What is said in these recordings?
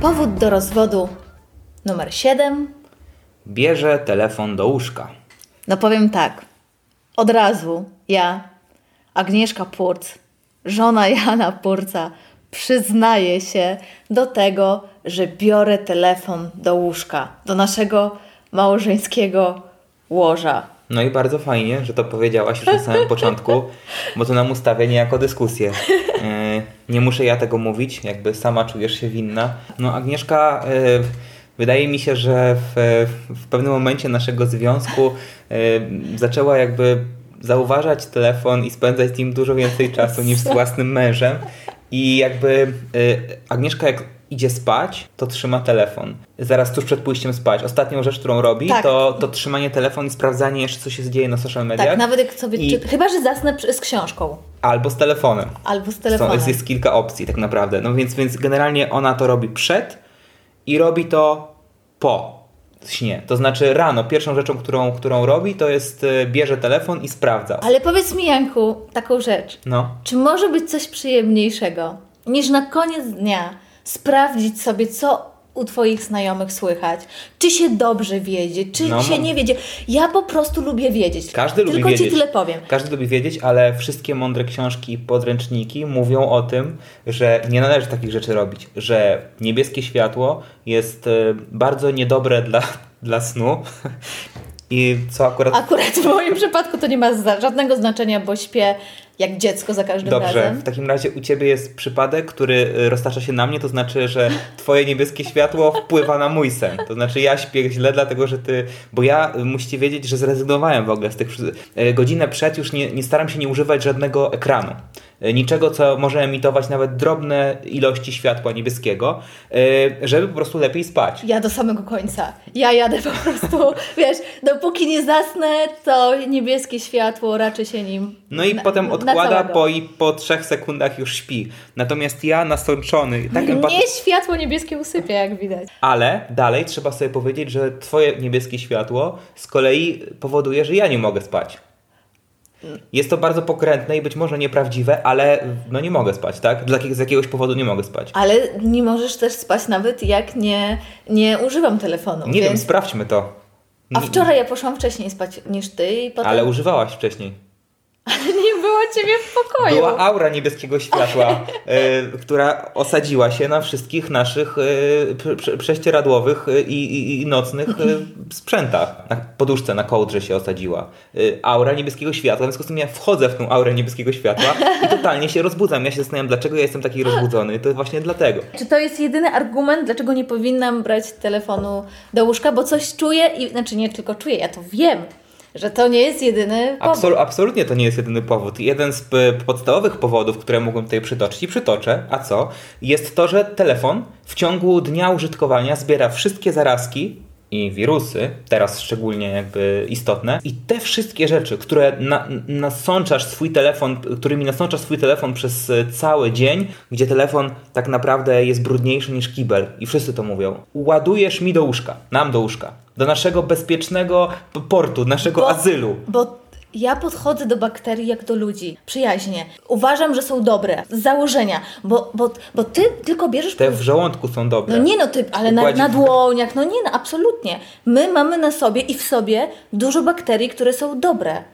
Powód do rozwodu numer 7. Bierze telefon do łóżka. No powiem tak, od razu ja, Agnieszka Purc, żona Jana Purca, przyznaję się do tego, że biorę telefon do łóżka, do naszego małżeńskiego łoża. No i bardzo fajnie, że to powiedziałaś już na samym początku, bo to nam ustawia niejako dyskusję. E, nie muszę ja tego mówić, jakby sama czujesz się winna. No Agnieszka, e, wydaje mi się, że w, w pewnym momencie naszego związku e, zaczęła jakby zauważać telefon i spędzać z nim dużo więcej czasu niż z własnym mężem. I jakby Agnieszka jak idzie spać, to trzyma telefon. Zaraz tuż przed pójściem spać. Ostatnią rzecz, którą robi, Tak. to, to trzymanie telefonu i sprawdzanie jeszcze, co się dzieje na social mediach. Tak, nawet jak sobie. I- Czy, chyba, że zasnę z książką Albo z telefonem. albo z Są, telefonem. jest, jest kilka opcji tak naprawdę. No więc, więc generalnie ona to robi przed i robi to po śnie. To znaczy rano, pierwszą rzeczą, którą, którą robi, to jest e, bierze telefon i sprawdza. Ale powiedz mi, Janku, taką rzecz. No. Czy może być coś przyjemniejszego, niż na koniec dnia sprawdzić sobie, co u Twoich znajomych słychać? Czy się dobrze wiedzie, czy No, się mo- nie wiedzie? Ja po prostu lubię wiedzieć. Każdy lubi Tylko wiedzieć. Ci tyle powiem. Każdy lubi wiedzieć, ale wszystkie mądre książki i podręczniki mówią o tym, że nie należy takich rzeczy robić. Że niebieskie światło jest e, bardzo niedobre dla, dla snu. I co akurat Akurat w moim przypadku to nie ma żadnego znaczenia, bo śpię jak dziecko za każdym Dobrze, razem. w takim razie u Ciebie jest przypadek, który y, roztacza się na mnie, to znaczy, że Twoje niebieskie światło wpływa na mój sen. To znaczy ja śpię źle, dlatego że Ty... Bo ja, y, musicie wiedzieć, że zrezygnowałem w ogóle z tych... y, Godzinę przed już nie, nie staram się nie używać żadnego ekranu. Y, Niczego, co może emitować nawet drobne ilości światła niebieskiego, y, żeby po prostu lepiej spać. Ja do samego końca. Ja jadę po prostu, wiesz, dopóki nie zasnę, to niebieskie światło raczej się nim. No i na- potem odkłada po, i po trzech sekundach już śpi. Natomiast ja nasączony, tak Nie światło niebieskie usypia, jak widać. Ale dalej trzeba sobie powiedzieć, że twoje niebieskie światło z kolei powoduje, że ja nie mogę spać. Jest to bardzo pokrętne i być może nieprawdziwe, ale no nie mogę spać, tak? Dla, z jakiegoś powodu nie mogę spać. Ale nie możesz też spać nawet jak nie, nie używam telefonu. Nie wiem, więc... sprawdźmy to. A Nie- wczoraj ja poszłam wcześniej spać niż ty i potem... Ale używałaś wcześniej. Ale nie było ciebie w pokoju. Była aura niebieskiego światła, y, która osadziła się na wszystkich naszych y, prze, prze, prześcieradłowych y, i, i, i nocnych y, sprzętach. Na poduszce, na kołdrze się osadziła. Aura niebieskiego światła, w związku z tym ja wchodzę w tą aurę niebieskiego światła i totalnie się rozbudzam. Ja się zastanawiam, dlaczego ja jestem taki rozbudzony. To właśnie dlatego. Czy to jest jedyny argument, dlaczego nie powinnam brać telefonu do łóżka? Bo coś czuję i... Znaczy nie tylko czuję, ja to wiem, że to nie jest jedyny powód. Absol, absolutnie to nie jest jedyny powód. Jeden z p- podstawowych powodów, które mógłbym tutaj przytoczyć i przytoczę, a co? Jest to, że telefon w ciągu dnia użytkowania zbiera wszystkie zarazki i wirusy, teraz szczególnie jakby istotne, i te wszystkie rzeczy, które na, nasączasz swój telefon, którymi nasączasz swój telefon przez e, cały dzień, gdzie telefon tak naprawdę jest brudniejszy niż kibel i wszyscy to mówią. Ładujesz mi do łóżka, nam do łóżka, do naszego bezpiecznego portu, naszego Bo- azylu. Bo ja podchodzę do bakterii jak do ludzi, przyjaźnie. Uważam, że są dobre, z założenia, bo, bo, bo ty tylko bierzesz... Te w żołądku są dobre. No nie no, ty, ale na, na dłoniach, no nie no, absolutnie. My mamy na sobie i w sobie dużo bakterii, które są dobre.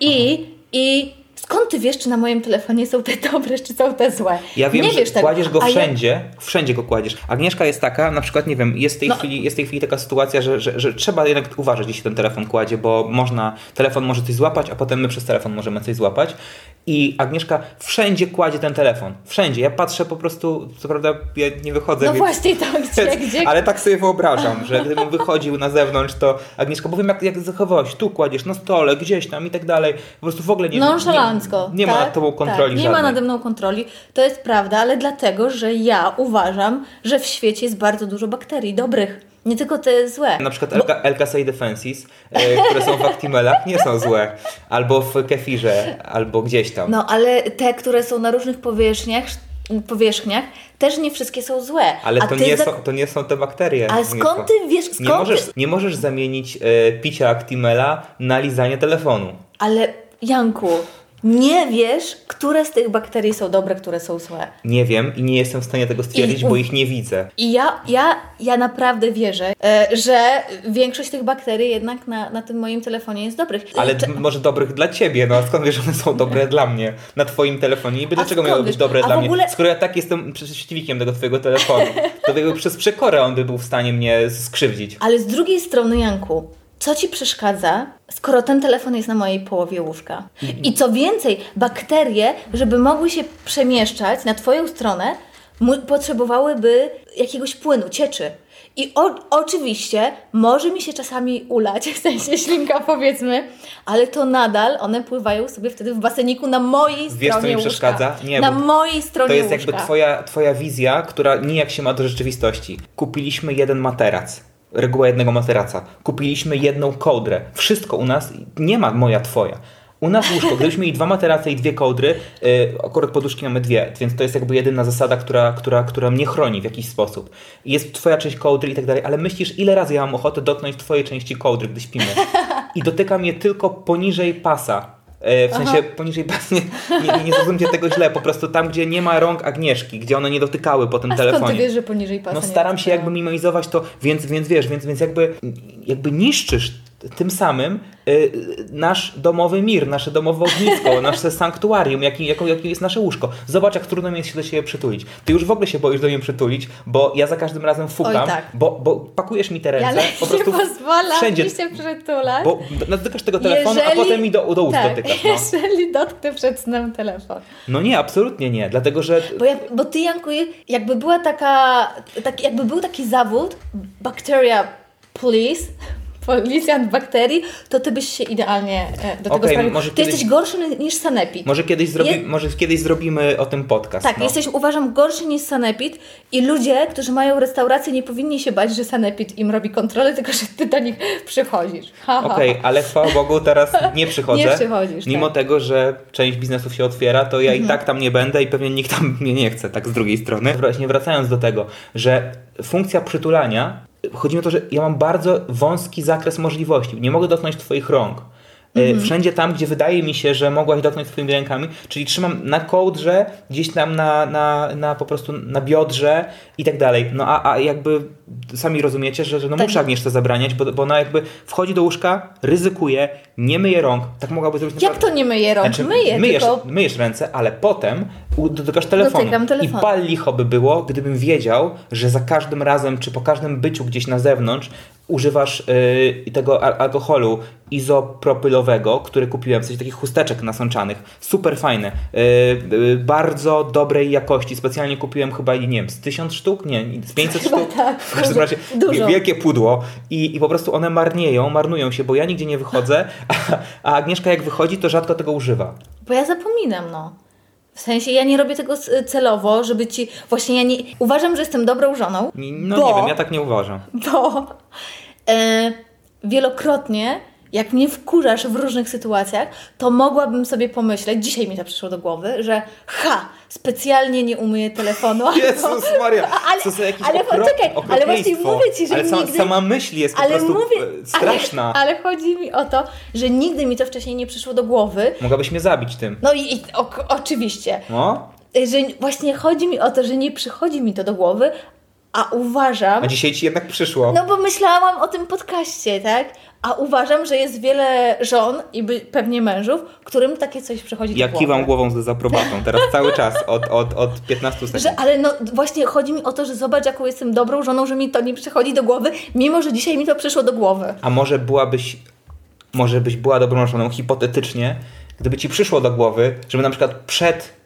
I, i skąd ty wiesz, czy na moim telefonie są te dobre, czy są te złe? Ja wiem, nie że wiesz tego. kładziesz go A ja- wszędzie, wszędzie go kładziesz. Agnieszka jest taka, na przykład, nie wiem, jest w tej, No. chwili, jest w tej chwili taka sytuacja, że, że, że trzeba jednak uważać, gdzie się ten telefon kładzie, bo można, telefon może coś złapać, a potem my przez telefon możemy coś złapać. I Agnieszka wszędzie kładzie ten telefon. Wszędzie. Ja patrzę po prostu, co prawda ja nie wychodzę. No więc, właśnie to, gdzie, gdzie... Ale tak sobie wyobrażam, że gdybym wychodził na zewnątrz, to Agnieszka, bo wiem jak, jak zachowałaś, tu kładziesz na stole, gdzieś tam i tak dalej. Po prostu w ogóle nie Nonszalancko. Nie, nie tak? ma nad tobą kontroli tak. Nie żadnej. ma nade mną kontroli. To jest prawda, ale dlatego, że ja uważam, że w świecie jest bardzo dużo bakterii dobrych. Nie tylko te złe. Na przykład Bo... LKC Defensis, e, które są w Actimelach, nie są złe. Albo w kefirze, albo gdzieś tam. No, ale te, które są na różnych powierzchniach, powierzchniach też nie wszystkie są złe. Ale to, nie, za... są, to nie są te bakterie. Ale skąd ty wiesz, skąd nie możesz, ty... nie możesz zamienić e, picia Actimela na lizanie telefonu. Ale Janku, nie wiesz, które z tych bakterii są dobre, które są złe. Nie wiem i nie jestem w stanie tego stwierdzić, I, bo ich nie widzę. I ja, ja, ja naprawdę wierzę, e, że większość tych bakterii jednak na, na tym moim telefonie jest dobrych. Ale Cze może dobrych dla ciebie, no a skąd wiesz, że one są dobre dla mnie na twoim telefonie? I dlaczego miały być dobre a dla ogóle... mnie? Skoro ja tak jestem przeciwnikiem tego twojego telefonu, to jakby przez przekorę on by był w stanie mnie skrzywdzić. Ale z drugiej strony, Janku, co ci przeszkadza, skoro ten telefon jest na mojej połowie łóżka? I co więcej, bakterie, żeby mogły się przemieszczać na twoją stronę, potrzebowałyby jakiegoś płynu, cieczy. I o, oczywiście może mi się czasami ulać, w sensie ślinka powiedzmy, ale to nadal one pływają sobie wtedy w baseniku na mojej Wiesz, stronie co mi przeszkadza? Nie, na mojej stronie To jest łóżka. jakby twoja, twoja wizja, która nijak się ma do rzeczywistości. Kupiliśmy jeden materac reguła jednego materaca. Kupiliśmy jedną kołdrę. Wszystko u nas, nie ma moja, twoja. U nas łóżko, gdybyśmy mieli dwa materace i dwie kołdry, yy, akurat poduszki mamy dwie, więc to jest jakby jedyna zasada, która, która, która mnie chroni w jakiś sposób. Jest twoja część kołdry i tak dalej, ale myślisz, ile razy ja mam ochotę dotknąć twojej części kołdry, gdy śpimy? I dotykam je tylko poniżej pasa. W sensie Aha. poniżej pasa, nie, nie, nie zrozumcie tego źle, po prostu tam, gdzie nie ma rąk Agnieszki, gdzie one nie dotykały po tym A telefonie. skąd ty wiesz, że poniżej pasa No staram się jakby minimalizować to, więc, więc wiesz, więc, więc jakby, jakby niszczysz tym samym y, nasz domowy mir, nasze domowe ognisko, nasze sanktuarium, jakim jaką, jakim jest nasze łóżko. Zobacz, jak trudno mi jest się do siebie przytulić. Ty już w ogóle się boisz do mnie przytulić, bo ja za każdym razem fukam, Oj, tak. bo, bo pakujesz mi te ręce. Ja po prostu nie pozwalam wszędzie, mi się przytulać. Bo dotykasz tego telefonu, jeżeli, a potem mi do, do ust tak, dotykasz. No. jeżeli dotknę przed snem telefon. No nie, absolutnie nie, dlatego że... Bo, ja, bo ty, Janku, jakby była taka, tak, jakby był taki zawód, bacteria police, policjant bakterii, to ty byś się idealnie e, do tego okay, sprawił. Może ty kiedyś, jesteś gorszy niż sanepid. Może kiedyś, zrobi, Je... może kiedyś zrobimy o tym podcast. Tak, no. jesteś uważam gorszy niż sanepid i ludzie, którzy mają restaurację nie powinni się bać, że sanepid im robi kontrolę, tylko że ty do nich przychodzisz. Okej, okay, ale chwała Bogu teraz nie przychodzę. nie przychodzisz, Mimo tak. tego, że część biznesów się otwiera, to ja mhm. i tak tam nie będę i pewnie nikt tam mnie nie chce, tak z drugiej strony. Właśnie wracając do tego, że funkcja przytulania chodzi mi o to, że ja mam bardzo wąski zakres możliwości. Nie mogę dotknąć Twoich rąk. Mm-hmm. Wszędzie tam, gdzie wydaje mi się, że mogłaś dotknąć swoimi rękami, czyli trzymam na kołdrze, gdzieś tam na, na, na po prostu na biodrze i tak dalej. No a, a jakby sami rozumiecie, że, że no tak. muszę Agnieszce zabraniać, bo, bo ona jakby wchodzi do łóżka, ryzykuje, nie myje rąk. Tak mogłaby zrobić. Jak to nie myje rąk? Znaczy, myje, myjesz, tylko... myjesz ręce, ale potem dotykasz telefonu. Dotykam telefonu. I pal licho by było, gdybym wiedział, że za każdym razem, czy po każdym byciu gdzieś na zewnątrz używasz yy, tego alkoholu izopropylowego, który kupiłem, w sensie takich chusteczek nasączanych. Super fajne. Yy, yy, bardzo dobrej jakości. Specjalnie kupiłem chyba, nie wiem, z 1000 sztuk? Nie, z 500 chyba sztuk? Tak, w każdym razie dużo. wielkie pudło I, i po prostu one marnieją, marnują się, bo ja nigdzie nie wychodzę, a, a Agnieszka jak wychodzi, to rzadko tego używa. Bo ja zapominam, no. W sensie ja nie robię tego celowo, żeby ci. Właśnie ja nie. Uważam, że jestem dobrą żoną. No bo, nie wiem, ja tak nie uważam. Bo e, wielokrotnie, jak mnie wkurzasz w różnych sytuacjach, to mogłabym sobie pomyśleć, dzisiaj mi to przyszło do głowy, że ha, specjalnie nie umyję telefonu. Jezus Maria, ale, co za jakiś ale okrop, poczekaj, ale właśnie mówię Ci, że ale sama, nigdy... sama myśl jest po prostu mówię, straszna. Ale, ale, chodzi mi o to, że nigdy mi to wcześniej nie przyszło do głowy. Mogłabyś mnie zabić tym. No i, i o, oczywiście. No? Że właśnie chodzi mi o to, że nie przychodzi mi to do głowy, a uważam... A dzisiaj Ci jednak przyszło. No bo myślałam o tym podcaście, tak? A uważam, że jest wiele żon i by, pewnie mężów, którym takie coś przychodzi ja do głowy. Ja kiwam głową z dezaprobatą teraz cały czas, od, od, od 15 sekund. Że, ale no właśnie chodzi mi o to, że zobacz jaką jestem dobrą żoną, że mi to nie przychodzi do głowy, mimo że dzisiaj mi to przyszło do głowy. A może byłabyś, może byś była dobrą żoną hipotetycznie, gdyby ci przyszło do głowy, żeby na przykład przed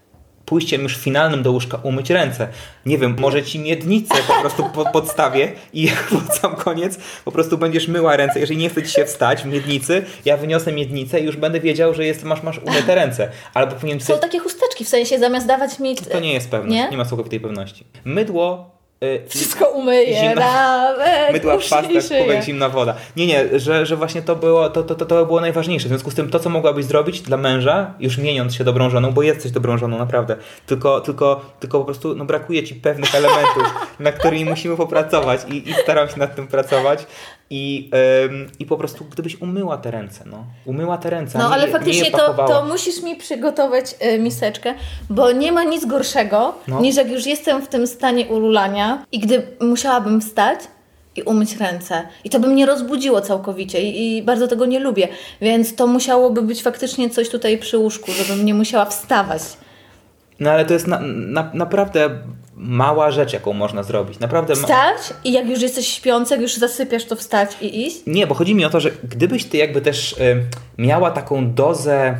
pójściem już finalnym do łóżka umyć ręce. Nie wiem, może ci miednicę po prostu po, podstawię i pod sam koniec po prostu będziesz myła ręce. Jeżeli nie chce ci się wstać w miednicy, ja wyniosę miednicę i już będę wiedział, że jest, masz, masz umyte ręce. Albo powinien... Są takie chusteczki, w sensie zamiast dawać mi... To nie jest pewne, nie, nie ma całkowitej pewności. Mydło Wszystko umyje, zimna, Mydła w pastach, kubek, zimna woda. Nie, nie, że, że właśnie to było, to, to, to było najważniejsze. W związku z tym to, co mogłabyś zrobić dla męża, już mieniąc się dobrą żoną, bo jesteś dobrą żoną, naprawdę, tylko, tylko, tylko po prostu no, brakuje ci pewnych elementów, na którymi musimy popracować i, i staram się nad tym pracować. I, ym, I po prostu gdybyś umyła te ręce, no. Umyła te ręce. No ale faktycznie to, to musisz mi przygotować y, miseczkę, bo nie ma nic gorszego, no. niż jak już jestem w tym stanie ululania i gdy musiałabym wstać i umyć ręce. I to by mnie rozbudziło całkowicie i, i bardzo tego nie lubię. Więc to musiałoby być faktycznie coś tutaj przy łóżku, żebym nie musiała wstawać. No ale to jest na, na, naprawdę mała rzecz, jaką można zrobić. Naprawdę Wstać i jak już jesteś śpiący, jak już zasypiasz, to wstać i iść? Nie, bo chodzi mi o to, że gdybyś ty jakby też y, miała taką dozę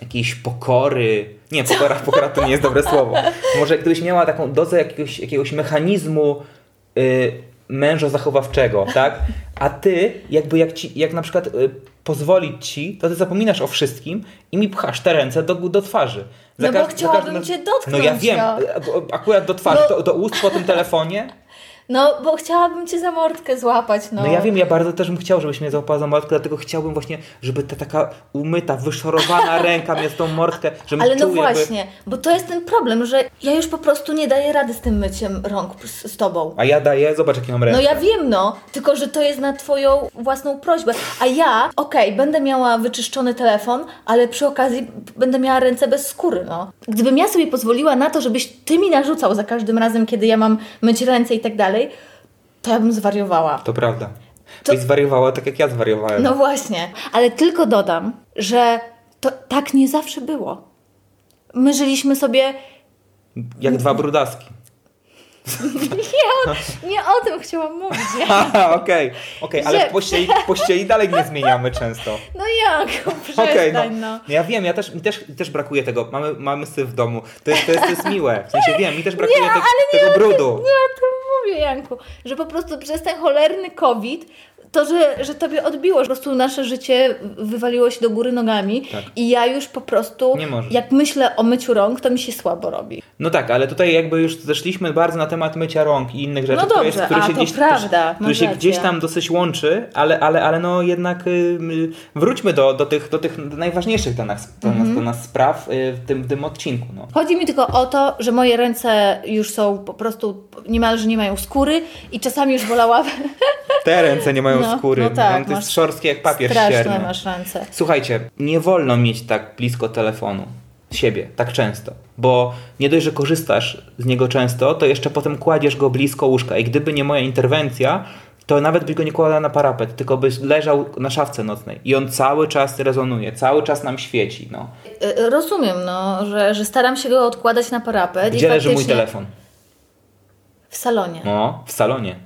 jakiejś pokory. Nie, pokora, pokora to nie jest dobre słowo. Może gdybyś miała taką dozę jakiegoś, jakiegoś mechanizmu y, męża zachowawczego, tak? A ty, jakby jak, ci, jak na przykład y, pozwolić ci, to ty zapominasz o wszystkim i mi pchasz te ręce do, do twarzy. Za no bo chciałabym cię dotknąć. No ja wiem, no. akurat do twarzy, no. do, do ust po tym telefonie. No, bo chciałabym cię za mordkę złapać, no. No ja wiem, ja bardzo też bym chciał, żebyś mnie złapała za mordkę, dlatego chciałbym właśnie, żeby ta taka umyta, wyszorowana ręka miała tą mordkę, żebym Ale no czuł właśnie, jakby... bo to jest ten problem, że ja już po prostu nie daję rady z tym myciem rąk z, z tobą. A ja daję, zobacz jakie mam ręce. No ja wiem, no, tylko że to jest na twoją własną prośbę. A ja, okej, okay, będę miała wyczyszczony telefon, ale przy okazji będę miała ręce bez skóry, no. Gdybym ja sobie pozwoliła na to, żebyś ty mi narzucał za każdym razem, kiedy ja mam myć ręce i tak dalej, to ja bym zwariowała. To prawda. To... Byś zwariowała tak, jak ja zwariowałem. No właśnie, ale tylko dodam, że to tak nie zawsze było. My żyliśmy sobie... Jak dwa brudaski. Ja nie o tym chciałam mówić. Okej, okej, ale w pościeli, w pościeli dalej nie zmieniamy często. No jak? Przestań, okay, no. no. Ja wiem, ja też, mi też, też brakuje tego. Mamy, mamy syf w domu. To jest, to jest, to jest miłe. W sensie wiem, mi też brakuje nie, te, tego brudu. Tym, nie o tym mówię, Janku. Że po prostu przez ten cholerny COVID to, że, że tobie odbiło, że po prostu nasze życie wywaliło się do góry nogami tak. i ja już po prostu, jak myślę o myciu rąk, to mi się słabo robi. No tak, ale tutaj jakby już zeszliśmy bardzo na temat mycia rąk i innych rzeczy, no dobrze, które, które, się, gdzieś, prawda, które się gdzieś tam dosyć łączy, ale, ale, ale no jednak y, wróćmy do, do, tych, do tych najważniejszych dla nas, dla nas, dla nas spraw y, w, tym, w tym odcinku. No. Chodzi mi tylko o to, że moje ręce już są po prostu niemalże nie mają skóry i czasami już wolałabym... Te ręce nie mają no, skóry. No tak, to jest szorstkie jak papier ścierny. masz ręce. Słuchajcie, nie wolno mieć tak blisko telefonu siebie, tak często. Bo nie dość, że korzystasz z niego często, to jeszcze potem kładziesz go blisko łóżka. I gdyby nie moja interwencja, to nawet byś go nie kładła na parapet, tylko byś leżał na szafce nocnej. I on cały czas rezonuje, cały czas nam świeci. No. E, rozumiem, no, że, że staram się go odkładać na parapet. Gdzie leży mój telefon? W salonie. No, w salonie.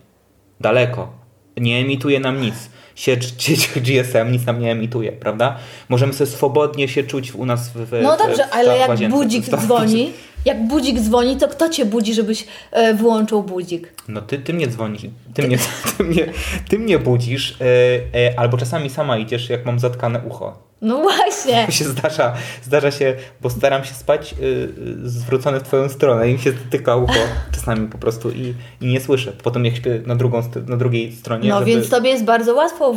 Daleko nie emituje nam nic. Sieć, sieć GSM nic nam nie emituje, prawda? Możemy sobie swobodnie się czuć u nas w, No dobrze, w, w, ale jak budzik dzwoni, jak budzik dzwoni, to kto cię budzi, żebyś e, wyłączył budzik? No ty, ty mnie dzwonisz, ty mnie, ty mnie, ty mnie budzisz, e, e, albo czasami sama idziesz, jak mam zatkane ucho. No właśnie. To się zdarza, zdarza się, bo staram się spać yy, zwrócony w twoją stronę i mi się dotyka ucho czasami po prostu i, i nie słyszę. Potem jak śpię na, drugą, na drugiej stronie. No żeby... więc tobie jest bardzo łatwo y,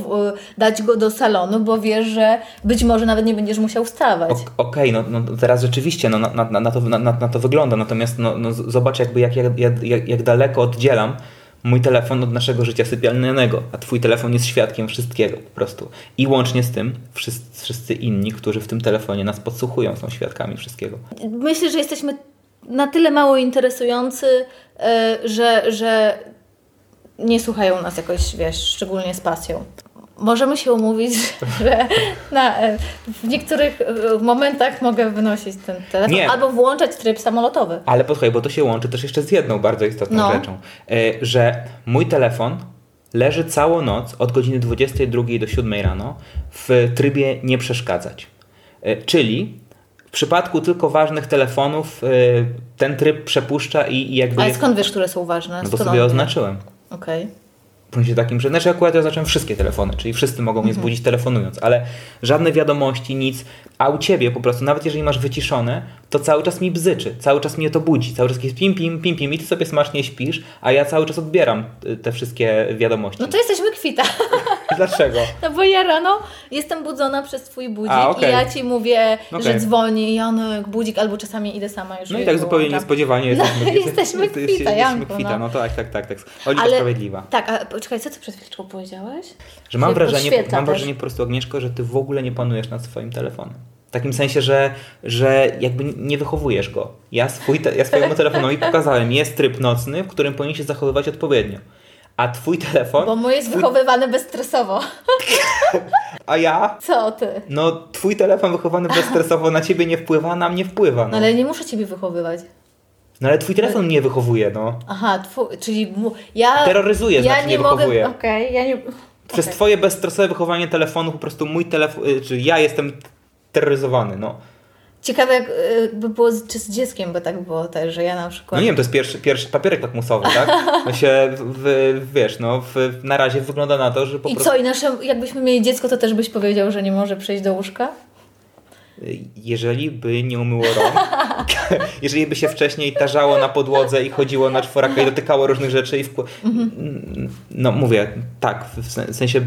dać go do salonu, bo wiesz, że być może nawet nie będziesz musiał wstawać. Okej, okay, no, no teraz rzeczywiście no, na, na, na, to, na, na to wygląda, natomiast no, no, zobacz jakby jak, jak, jak, jak daleko oddzielam mój telefon od naszego życia sypialnego, a twój telefon jest świadkiem wszystkiego po prostu. I łącznie z tym wszyscy, wszyscy inni, którzy w tym telefonie nas podsłuchują, są świadkami wszystkiego. Myślę, że jesteśmy na tyle mało interesujący, e, że, że nie słuchają nas jakoś, wiesz, szczególnie z pasją możemy się umówić, że na, e, w niektórych e, momentach mogę wynosić ten telefon Nie. albo włączać tryb samolotowy. Ale posłuchaj, bo to się łączy też jeszcze z jedną bardzo istotną no. rzeczą, e, że mój telefon leży całą noc od godziny 22 do 7 rano w trybie nie przeszkadzać. Czyli w przypadku tylko ważnych telefonów ten tryb przepuszcza i, i jakby... Ale skąd wiesz, które są ważne? No Skąd sobie oznaczyłem. Okej. W sensie takim, że znaczy akurat ja zacząłem wszystkie telefony, czyli wszyscy mogą Mhm. mnie zbudzić telefonując, ale żadne wiadomości, nic, a u ciebie po prostu, nawet jeżeli masz wyciszone, to cały czas mi bzyczy, cały czas mnie to budzi, cały czas jest pim, pim, pim, pim i ty sobie smacznie śpisz, a ja cały czas odbieram y, te wszystkie wiadomości. No to jesteśmy kwita. Dlaczego? No bo ja rano jestem budzona przez twój budzik A, okej. i ja ci mówię, Okej. że dzwoni Janek, budzik, albo czasami idę sama już No i tak zupełnie wyłączam. niespodziewanie No, jesteśmy, jesteśmy jest- jest- kwita, jesteśmy kwita, no. no tak, tak, tak, tak. Oliwia Ale- sprawiedliwa. Tak, a poczekaj, co ty przed chwileczką powiedziałeś? Że mam wrażenie, mam wrażenie po prostu, Agnieszko, że ty w ogóle nie panujesz nad swoim telefonem. W takim sensie, że, że jakby nie wychowujesz go. Ja, swój te, ja swojemu telefonowi pokazałem, jest tryb nocny, w którym powinien się zachowywać odpowiednio. A twój telefon, Bo mój jest twój, wychowywany bezstresowo. a ja, Co ty? no twój telefon wychowany bezstresowo na ciebie nie wpływa, a na mnie wpływa. No No, ale nie muszę ciebie wychowywać. no ale twój telefon mnie wychowuje, no. Aha, twój, czyli mu, ja... Terroryzuje, ja znaczy nie mogę... wychowuje. Okej, ja nie... Przez okej. twoje bezstresowe wychowanie telefonu po prostu mój telefon, y, czy ja jestem terroryzowany, no. Ciekawe jak, y, by było z, czy z dzieckiem, bo tak było też, że ja na przykład... No nie wiem, to jest pierwszy, pierwszy papierek lakmusowy, tak? No się, w, wiesz, no w, na razie wygląda na to, że po I prostu... co, i nasze, jakbyśmy mieli dziecko, to też byś powiedział, że nie może przyjść do łóżka? Jeżeli by nie umyło rąk, jeżeli by się wcześniej tarzało na podłodze i chodziło na czworaka i dotykało różnych rzeczy i wkł... No mówię, tak, w sen- w sensie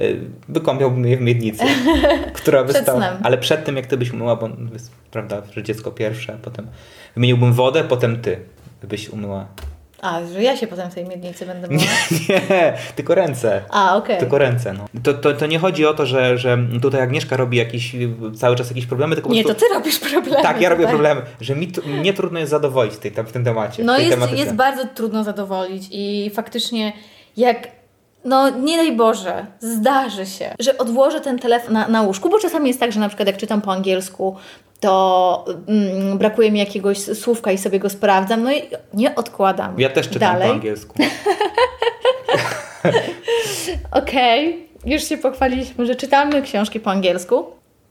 y, wykąpiałbym je w miednicy, która wystała. snem. Ale przed tym, jak ty byś umyła, bo prawda, że dziecko pierwsze, potem wymieniłbym wodę, potem ty byś umyła. A, że ja się potem w tej miednicy będę myła? Nie, tylko ręce. A, okej. Tylko ręce, no. To, to, to nie chodzi o to, że, że tutaj Agnieszka robi jakiś, cały czas jakieś problemy, tylko Nie, to prostu... ty robisz problemy. Tak, ja robię tutaj. problemy, że mi mnie trudno jest zadowolić w, tej, w tym temacie. No jest, tematyce. jest bardzo trudno zadowolić i faktycznie jak no nie daj Boże, zdarzy się, że odłożę ten telefon na, na łóżku, bo czasami jest tak, że na przykład jak czytam po angielsku, to mm, brakuje mi jakiegoś słówka i sobie go sprawdzam, no i nie odkładam. Ja też czytam dalej. po angielsku. Okej, już się pochwaliliśmy, że czytamy książki po angielsku.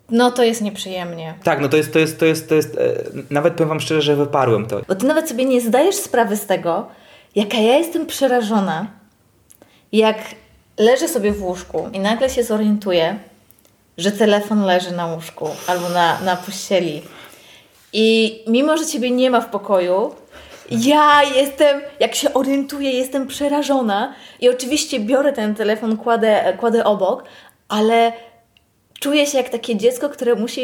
No to jest nieprzyjemnie. Tak, no to jest, to jest, to jest, to jest, e, nawet powiem wam szczerze, że wyparłem to. Bo ty nawet sobie nie zdajesz sprawy z tego, jaka ja jestem przerażona, jak leżę sobie w łóżku i nagle się zorientuję, że telefon leży na łóżku albo na, na pościeli. I mimo, że ciebie nie ma w pokoju, ja jestem, jak się orientuję, jestem przerażona i oczywiście biorę ten telefon, kładę, kładę obok, ale czuję się jak takie dziecko, które musi,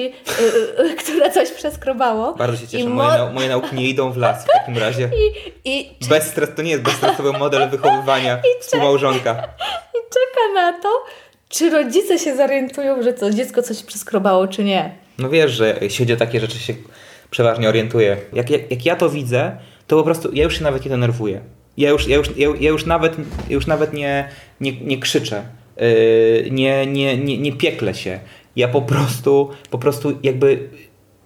y, y, które coś przeskrobało. Bardzo się cieszę, I moje, mo- nau- moje nauki nie idą w las w takim razie. I Bez stres, to nie jest bezstresowy model wychowywania współmałżonka. I czeka na to, czy rodzice się zorientują, że to dziecko coś przeskrobało, czy nie. No wiesz, że siedzi o takie rzeczy się przeważnie orientuje. Jak, jak, jak ja to widzę, to po prostu ja już się nawet nie denerwuję. Ja już, ja już, ja, ja już nawet, ja już nawet nie, nie, nie krzyczę. Yy, nie, nie, nie, nie pieklę się. Ja po prostu, po prostu jakby,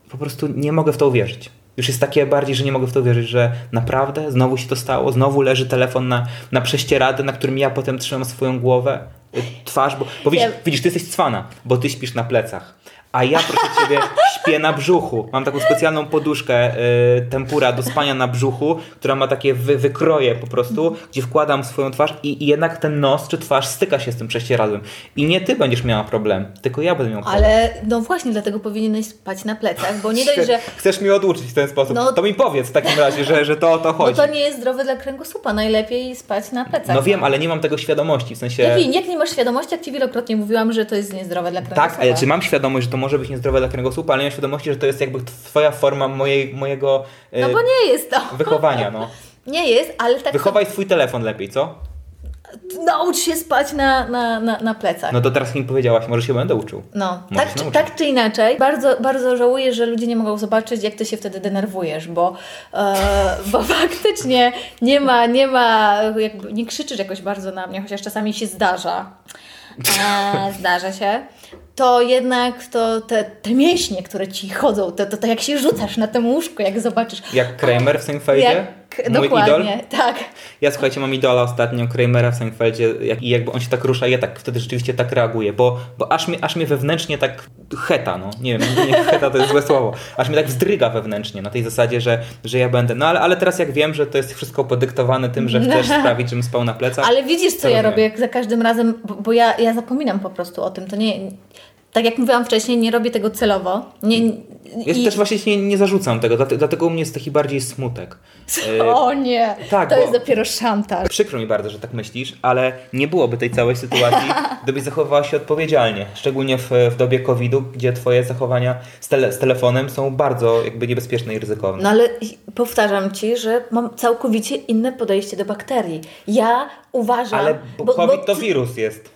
po prostu nie mogę w to uwierzyć. Już jest takie bardziej, że nie mogę w to uwierzyć, że naprawdę znowu się to stało, znowu leży telefon na, na prześcieradę, na którym ja potem trzymam swoją głowę, y, twarz, bo, bo widzisz, Ja- widzisz, ty jesteś cwana, bo ty śpisz na plecach. A ja, proszę ciebie, śpię na brzuchu. Mam taką specjalną poduszkę y, tempura do spania na brzuchu, która ma takie wy, wykroje po prostu, gdzie wkładam swoją twarz i, i jednak ten nos czy twarz styka się z tym prześcieradłem. I nie ty będziesz miała problem, tylko ja będę miał problem. Ale no właśnie, dlatego powinieneś spać na plecach, bo nie dość, że Chcesz mnie oduczyć w ten sposób. No- to mi powiedz w takim razie, że, że to o to chodzi. to nie jest zdrowe dla kręgosłupa. Najlepiej spać na plecach. No wiem, ale nie mam tego świadomości, w sensie... Jak, jak nie masz świadomości, jak Ci wielokrotnie mówiłam, że to jest niezdrowe dla kręgosłupa. Tak, ale czy mam świadomość, że to może być niezdrowe dla kręgosłupa, ale nie mam świadomości, że to jest jakby twoja forma mojej, mojego e, No bo nie jest to. wychowania, no. Nie jest, ale tak Wychowaj swój telefon lepiej, co? naucz się spać na, na, na, na plecach. No to teraz mi powiedziałaś, może się będę uczył. No, Może tak czy, tak czy inaczej, bardzo, bardzo żałuję, że ludzie nie mogą zobaczyć, jak ty się wtedy denerwujesz, bo, e, bo faktycznie nie ma, nie ma, jakby, nie krzyczysz jakoś bardzo na mnie, chociaż czasami się zdarza. E, zdarza się. To jednak to te, te mięśnie, które ci chodzą, to, to, to jak się rzucasz na tym łóżku, jak zobaczysz. Jak Kramer w Seinfeldzie? Jak, K- Mój Dokładnie, idol? tak. Ja słuchajcie, mam idola ostatnio, Kramera w Seinfeldzie jak, i jakby on się tak rusza, ja tak wtedy rzeczywiście tak reaguję, bo, bo aż, mnie, aż mnie wewnętrznie tak heta, no nie wiem, nie heta to jest złe słowo, aż mnie tak wzdryga wewnętrznie na tej zasadzie, że, że ja będę, no ale, ale teraz jak wiem, że to jest wszystko podyktowane tym, że chcesz sprawić, żebym spał na plecach. Ale widzisz, co ja rozumiem. robię jak za każdym razem, bo, bo ja, ja zapominam po prostu o tym. To nie. Tak jak mówiłam wcześniej, nie robię tego celowo. Nie, Ja i- też właśnie nie, nie zarzucam tego, dlate- dlatego u mnie jest taki bardziej smutek. O nie, tak, to bo- jest dopiero szantaż. Przykro mi bardzo, że tak myślisz, ale nie byłoby tej całej sytuacji, gdybyś zachowywała się odpowiedzialnie. Szczególnie w, w dobie COVID-u, gdzie twoje zachowania z, tele, z telefonem są bardzo jakby niebezpieczne i ryzykowne. No ale powtarzam ci, że mam całkowicie inne podejście do bakterii. Ja uważam. ale bo, COVID to wirus jest.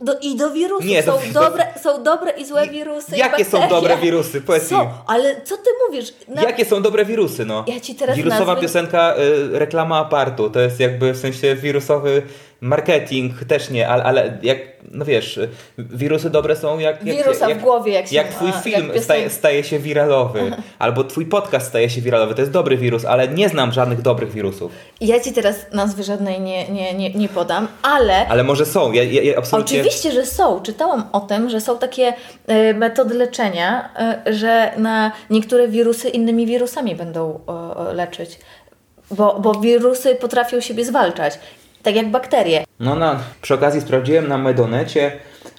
Do, I do wirusów. Nie, są, to- dobre, są dobre i złe wirusy. Jakie są dobre wirusy? Powiedz mi. Są, ale co ty mówisz? Na- Jakie są dobre wirusy, no? Ja ci teraz Wirusowa nazwy- piosenka, y, reklama apartu, to jest jakby w sensie wirusowy marketing, też nie, ale, ale jak, no wiesz, y, wirusy dobre są jak... jak Wirusa jak, w głowie, jak się Jak twój jak film piosenka. staje, staje się wiralowy, albo twój podcast staje się wiralowy, to jest dobry wirus, ale nie znam żadnych dobrych wirusów. Ja ci teraz nazwy żadnej nie, nie, nie, nie podam, ale Ale może są, ja, ja, ja absolutnie... Oczywiście, że są. Czytałam o tym, że są takie e, metody leczenia, e, że na niektóre wirusy innymi wirusami będą e, leczyć. Bo, bo wirusy potrafią siebie zwalczać. Tak jak bakterie. No, na, przy okazji sprawdziłem na Medonecie,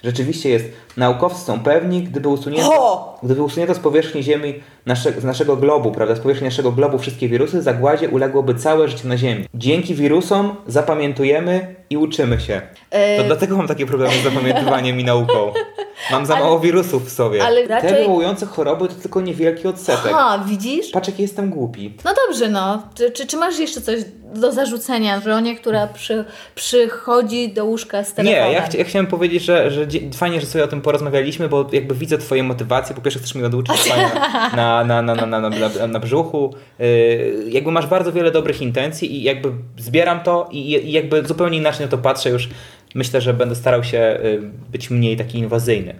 rzeczywiście jest, naukowcy są pewni, gdyby usunięto, gdyby usunięto z powierzchni Ziemi, nasze, z naszego globu, prawda, z powierzchni naszego globu wszystkie wirusy, zagładzie uległoby całe życie na Ziemi. Dzięki wirusom zapamiętujemy i uczymy się. E, To dlatego mam takie problemy z zapamiętywaniem i nauką. Mam za Ale- mało wirusów w sobie. ale Te raczej- wywołujące choroby to tylko niewielki odsetek. Aha, widzisz? Patrz, jaki jestem głupi. No dobrze, no. Czy, czy, czy masz jeszcze coś do zarzucenia żonie, która przy, przychodzi do łóżka z Nie, telefonem? ja, chci- ja chciałem powiedzieć, że, że fajnie, że sobie o tym porozmawialiśmy, bo jakby widzę Twoje motywacje. Po pierwsze, chcesz mnie oduczyć spania na, na, na, na, na, na, na, na brzuchu. Yy, jakby masz bardzo wiele dobrych intencji i jakby zbieram to i, i jakby zupełnie inaczej na to patrzę już. Myślę, że będę starał się yy, być mniej taki inwazyjny.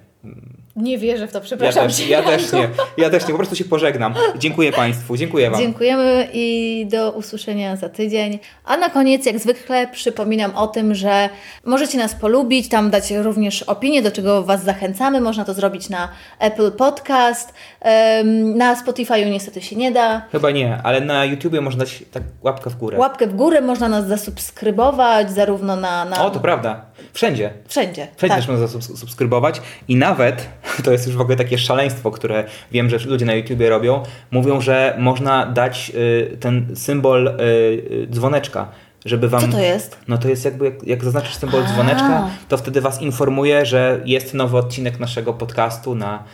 Nie wierzę w to, Ja przepraszam też, cię, ja też nie. Ja też nie. Po prostu się pożegnam. Dziękuję Państwu. Dziękuję Wam. Dziękujemy i do usłyszenia za tydzień. A na koniec, jak zwykle, przypominam o tym, że możecie nas polubić, tam dać również opinię, do czego Was zachęcamy. Można to zrobić na Apple Podcast. Na Spotify'u niestety się nie da. Chyba nie, ale na YouTubie można dać tak łapkę w górę. Łapkę w górę można nas zasubskrybować, zarówno na. na O, to prawda. Wszędzie. Wszędzie. Wszędzie tak. też można subskrybować i nawet, to jest już w ogóle takie szaleństwo, które wiem, że ludzie na YouTubie robią, mówią, że można dać y, ten symbol y, y, dzwoneczka, żeby wam... Co to jest? No to jest jakby, jak, jak zaznaczysz symbol A. dzwoneczka, to wtedy was informuje, że jest nowy odcinek naszego podcastu na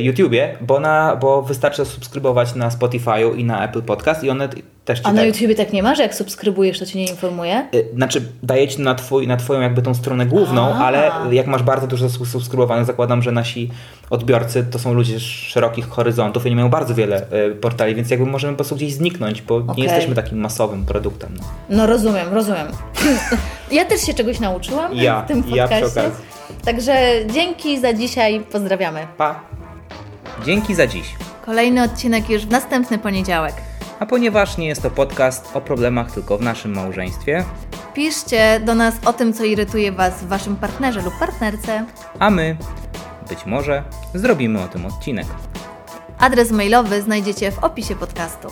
YouTubie, bo, na, bo wystarczy subskrybować na Spotify'u i na Apple Podcast i one też ci A na tak- YouTubie tak nie ma, że jak subskrybujesz, to Cię nie informuje? Y, Znaczy, daje ci na, twój, na twoją jakby tą stronę główną, A. ale jak masz bardzo dużo subskrybowanych, zakładam, że nasi odbiorcy to są ludzie z szerokich horyzontów i nie mają bardzo wiele y, portali, więc jakby możemy po prostu gdzieś zniknąć, bo Okej. nie jesteśmy takim masowym produktem. No. No rozumiem, rozumiem. ja też się czegoś nauczyłam Ja, w tym ja przy podcaście. okazji. Także dzięki za dzisiaj, pozdrawiamy. Pa! Dzięki za dziś. Kolejny odcinek już w następny poniedziałek. A ponieważ nie jest to podcast o problemach tylko w naszym małżeństwie, Piszcie do nas o tym, co irytuje Was w Waszym partnerze lub partnerce. a my, być może, zrobimy o tym odcinek. Adres mailowy znajdziecie w opisie podcastu.